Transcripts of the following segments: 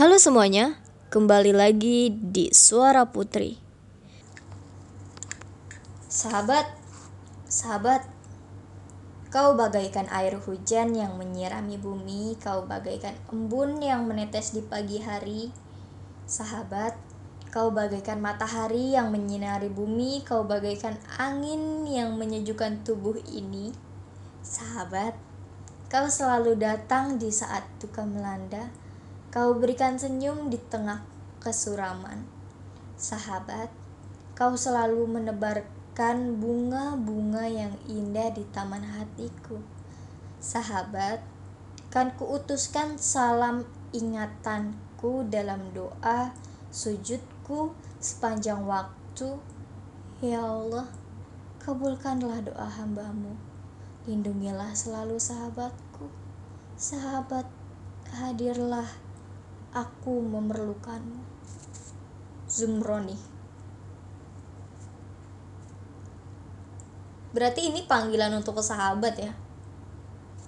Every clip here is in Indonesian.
Halo semuanya, kembali lagi di Suara Putri. Sahabat, sahabat, kau bagaikan air hujan yang menyirami bumi, kau bagaikan embun yang menetes di pagi hari. Sahabat, kau bagaikan matahari yang menyinari bumi, kau bagaikan angin yang menyejukkan tubuh ini. Sahabat, kau selalu datang di saat duka melanda. Kau berikan senyum di tengah kesuraman. Sahabat, kau selalu menebarkan bunga-bunga yang indah di taman hatiku. Sahabat, kan kuutuskan salam ingatanku dalam doa sujudku sepanjang waktu. Ya Allah, kabulkanlah doa hambamu. Lindungilah selalu sahabatku. Sahabat, hadirlah aku memerlukanmu. Zumroni. Berarti ini panggilan untuk sahabat ya.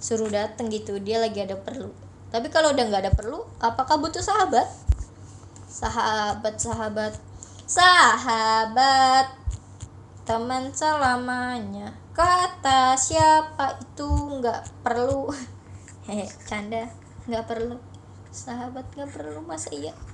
Suruh dateng gitu, dia lagi ada perlu. Tapi kalau udah nggak ada perlu, apakah butuh sahabat? Sahabat, sahabat, sahabat, teman selamanya. Kata siapa itu nggak perlu. Hehe, canda, nggak perlu. Sahabat nggak perlu masa iya?